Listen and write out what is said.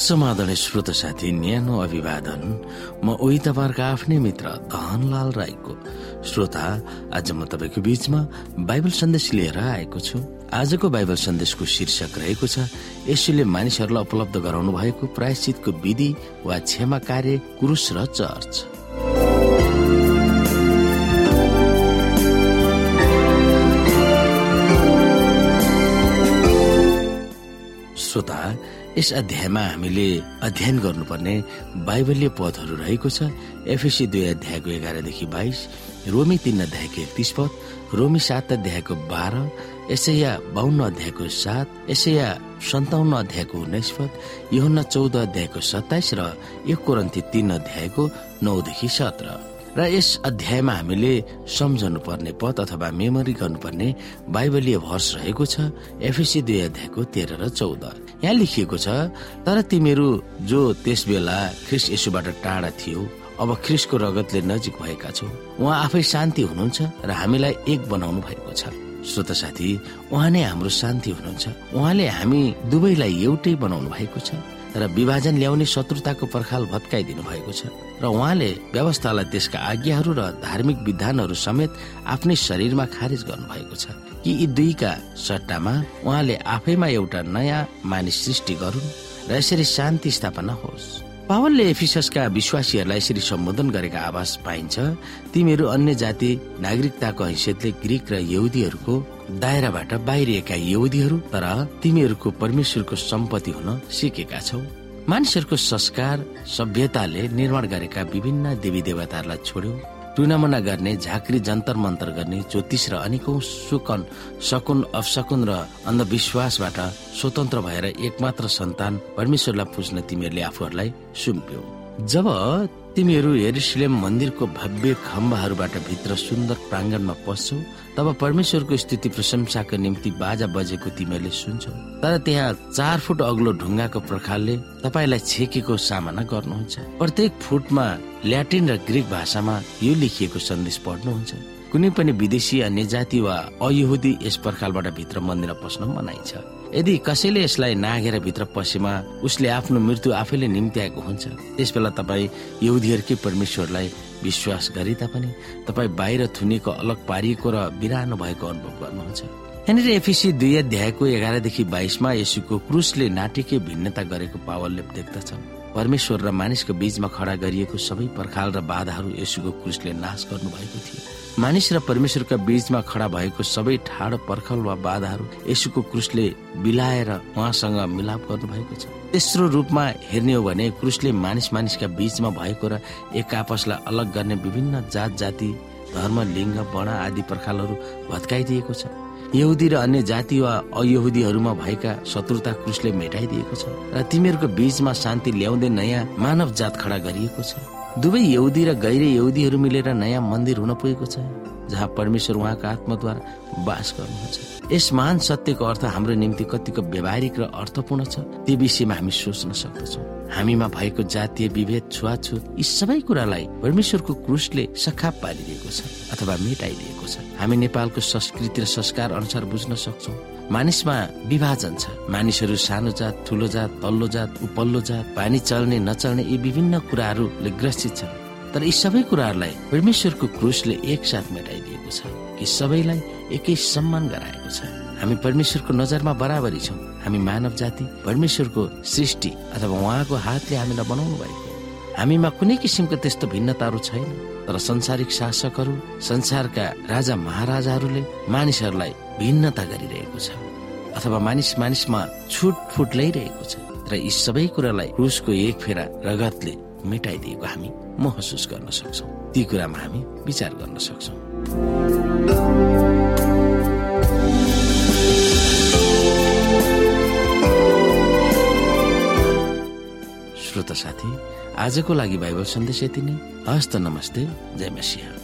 समाधान श्रोत साथी न्यानो अभिवादन। म उही तपाईँहरूको आफ्नै मित्र धनलाल राईको श्रोता। आज म तपाईँको बीचमा बाइबल सन्देश लिएर आएको छु। आजको बाइबल सन्देशको शीर्षक रहेको छ यसुले मानिसहरूलाई उपलब्ध गराउनु भएको प्रायश्चितको विधि वा क्षमा कार्य क्रुस र चर्च। श्रोता यस अध्यायमा हामीले अध्ययन गर्नुपर्ने बाइबलीय पदहरू रहेको छ। एफएसी दुई अध्यायको एघारदेखि बाइस रोमी तीन अध्यायको एकतिस पद रोमी सात अध्यायको बाह्र यसैया बाहन्न अध्यायको सात यसैया सन्ताउन्न अध्यायको उन्नाइस पद योहन्न चौध अध्यायको सत्ताइस र एक कोरन्ती तीन अध्यायको नौदेखि सत्र। र यस अध्यायमा हामीले सम्झनु पर्ने पद अथवा मेमोरी गर्नुपर्ने बाइबलीय भर्स रहेको छ एफएसी दुई अध्यायको तेह्र र चौध। यहाँ लेखिएको छ तर तिमीहरू जो त्यस बेला ख्रिस यसुबाट टाढा थियो अब ख्रिसको रगतले नजिक भएका छौ। उहाँ आफै शान्ति हुनुहुन्छ र हामीलाई एक बनाउनु भएको छ। श्रोत साथी उहाँ नै हाम्रो शान्ति हुनुहुन्छ। उहाँले हामी दुवैलाई एउटै बनाउनु भएको छ। र विभाजन ल्याउने शत्रुताको पर्खाल भत्काइदिनु भएको छ र उहाँले व्यवस्थालाई त्यसका आज्ञाहरू र धार्मिक विधानहरू समेत आफ्नै शरीरमा खारेज गर्नुभएको छ कि यी दुईका सट्टामा उहाँले आफैमा एउटा नयाँ मानिस सृष्टि गरून् र यसरी शान्ति स्थापना होस्। पावलले एफिसका विश्वासीहरूलाई यसरी सम्बोधन गरेका आवाज पाइन्छ तिमीहरू अन्य जाति नागरिकताको हैसियतले ग्रिक र यहुदीहरूको दायराबाट बाहिरिएका यहुदीहरू तर तिमीहरूको परमेश्वरको सम्पत्ति हुन सिकेका छौ। मानिसहरूको संस्कार सभ्यताले निर्माण गरेका विभिन्न देवी देवताहरूलाई छोड्यो। टुनामुना गर्ने झाँक्री जन्तर मन्तर गर्ने ज्योतिष र अनेकौं सुकन सकुन अफसकुन र अन्धविश्वासबाट स्वतन्त्र भएर एकमात्र सन्तान परमेश्वरलाई पुज्न तिमीहरूले आफूहरूलाई सुम्प्यौ। जब तिमीहरू हेरिसलेम मन्दिरको भव्य खम्बाहरूबाट भित्र सुन्दर प्राङ्गणमा पस्छौ तब परमेश्वरको स्थिति प्रशंसाको निम्ति बाजा बजेको तिमीहरूले सुन्छौ। तर त्यहाँ चार फुट अग्लो ढुङ्गाको प्रकारले तपाईँलाई छेकेको सामना गर्नुहुन्छ। प्रत्येक फुटमा ल्याटिन र ग्रिक भाषामा यो लेखिएको सन्देश पढ्नुहुन्छ। कुनै पनि विदेशी अन्य जाति वा अयहुदी यस पर्खालबाट भित्र मन्दिर पस्न मनाइन्छ। यदि कसैले यसलाई नागेर भित्र पसेमा उसले आफ्नो मृत्यु आफैले निम्त्याएको हुन्छ त्यस बेला तपाईँ यहुदीहरूकै परमेश्वरलाई विश्वास गरे तापनि तपाईँ बाहिर थुनिएको अलग पारिएको र बिरानो भएको अनुभव गर्नुहुन्छ। यहाँनिर एफिसी दुई अध्यायको एघारदेखि बाइसमा यसुको क्रुसले नाटिके भिन्नता गरेको पावलले देख्दछ परमेश्वर र मानिसको बीचमा खडा गरिएको सबै पर्खाल र बाधाहरू यसुको क्रुसले नाश गर्नु भएको थियो। मानिस र परमेश्वरका बीचमा खडा भएको सबै ठाडो पर्खल वा बाधाहरू यसुको क्रुसले बिलाएर उहाँसँग मिलाप गर्नु भएको छ। तेस्रो रूपमा हेर्ने हो भने क्रुसले मानिस मानिसका बीचमा भएको र एक आपसलाई अलग गर्ने विभिन्न जात जाति धर्म लिङ्ग वर्ण आदि पर्खालहरू भत्काइदिएको छ। यहुदी र अन्य जाति वा अयहुदीहरूमा भएका शत्रुता क्रुसले मेटाइदिएको छ र तिमीहरूको बीचमा शान्ति ल्याउँदै नयाँ मानव जात खडा गरिएको छ। दुवै यहुदी र गैर यहुदीहरू मिलेर नयाँ मन्दिर हुन पुगेको छ। जहाँ परमेश्वर उहाँको आत्माद्वारा बास गर्नुहुन्छ। यस महान सत्यको अर्थ हाम्रो निम्ति कतिको व्यावहारिक र अर्थपूर्ण छ। त्यो विषयमा हामी सोच्न सक्दछौ। हामीमा भएको जातीय विभेद छुवाछुत यी सबै कुरालाई परमेश्वरको क्रुसले सखाप पारिदिएको छ अथवा मेटाइदिएको छ। हामी नेपालको संस्कृति र संस्कार अनुसार बुझ्न सक्छौ। मानिसमा विभाजन छ। मानिसहरू सानो जात ठुलो जात तल्लो जात उपल्लो जात पानी चल्ने नचल्ने यी विभिन्न कुराहरूले ग्रसित छन्। तर यी सबै कुराहरूलाई परमेश्वरको क्रुसले एकसाथ मेटाइदिएको छ कि सबैलाई एकै सम्मान गराएको छ। हामी परमेश्वरको नजरमा बराबरी छौँ। हामी मानव जाति परमेश्वरको सृष्टि अथवा उहाँको हातले हामीलाई बनाउनु भएको हामीमा कुनै किसिमको त्यस्तो भिन्नताहरू छैन। तर संसारिक शासकहरू संसारका राजा महाराजाहरूले मानिसहरूलाई भिन्नता गरिरहेको छ अथवा मानिस मानिसमा छुटफुट ल्याइरहेको छ। र यी सबै कुरालाई क्रुसको एक फेरा रगतले मेटाइदिएको हामी महसुस गर्न सक्छौ। ती कुरामा हामी विचार गर्न सक्छौ। श्रोता साथी आजको लागि बाइबल सन्देश यति नै। हस्त नमस्ते जय मसिंह।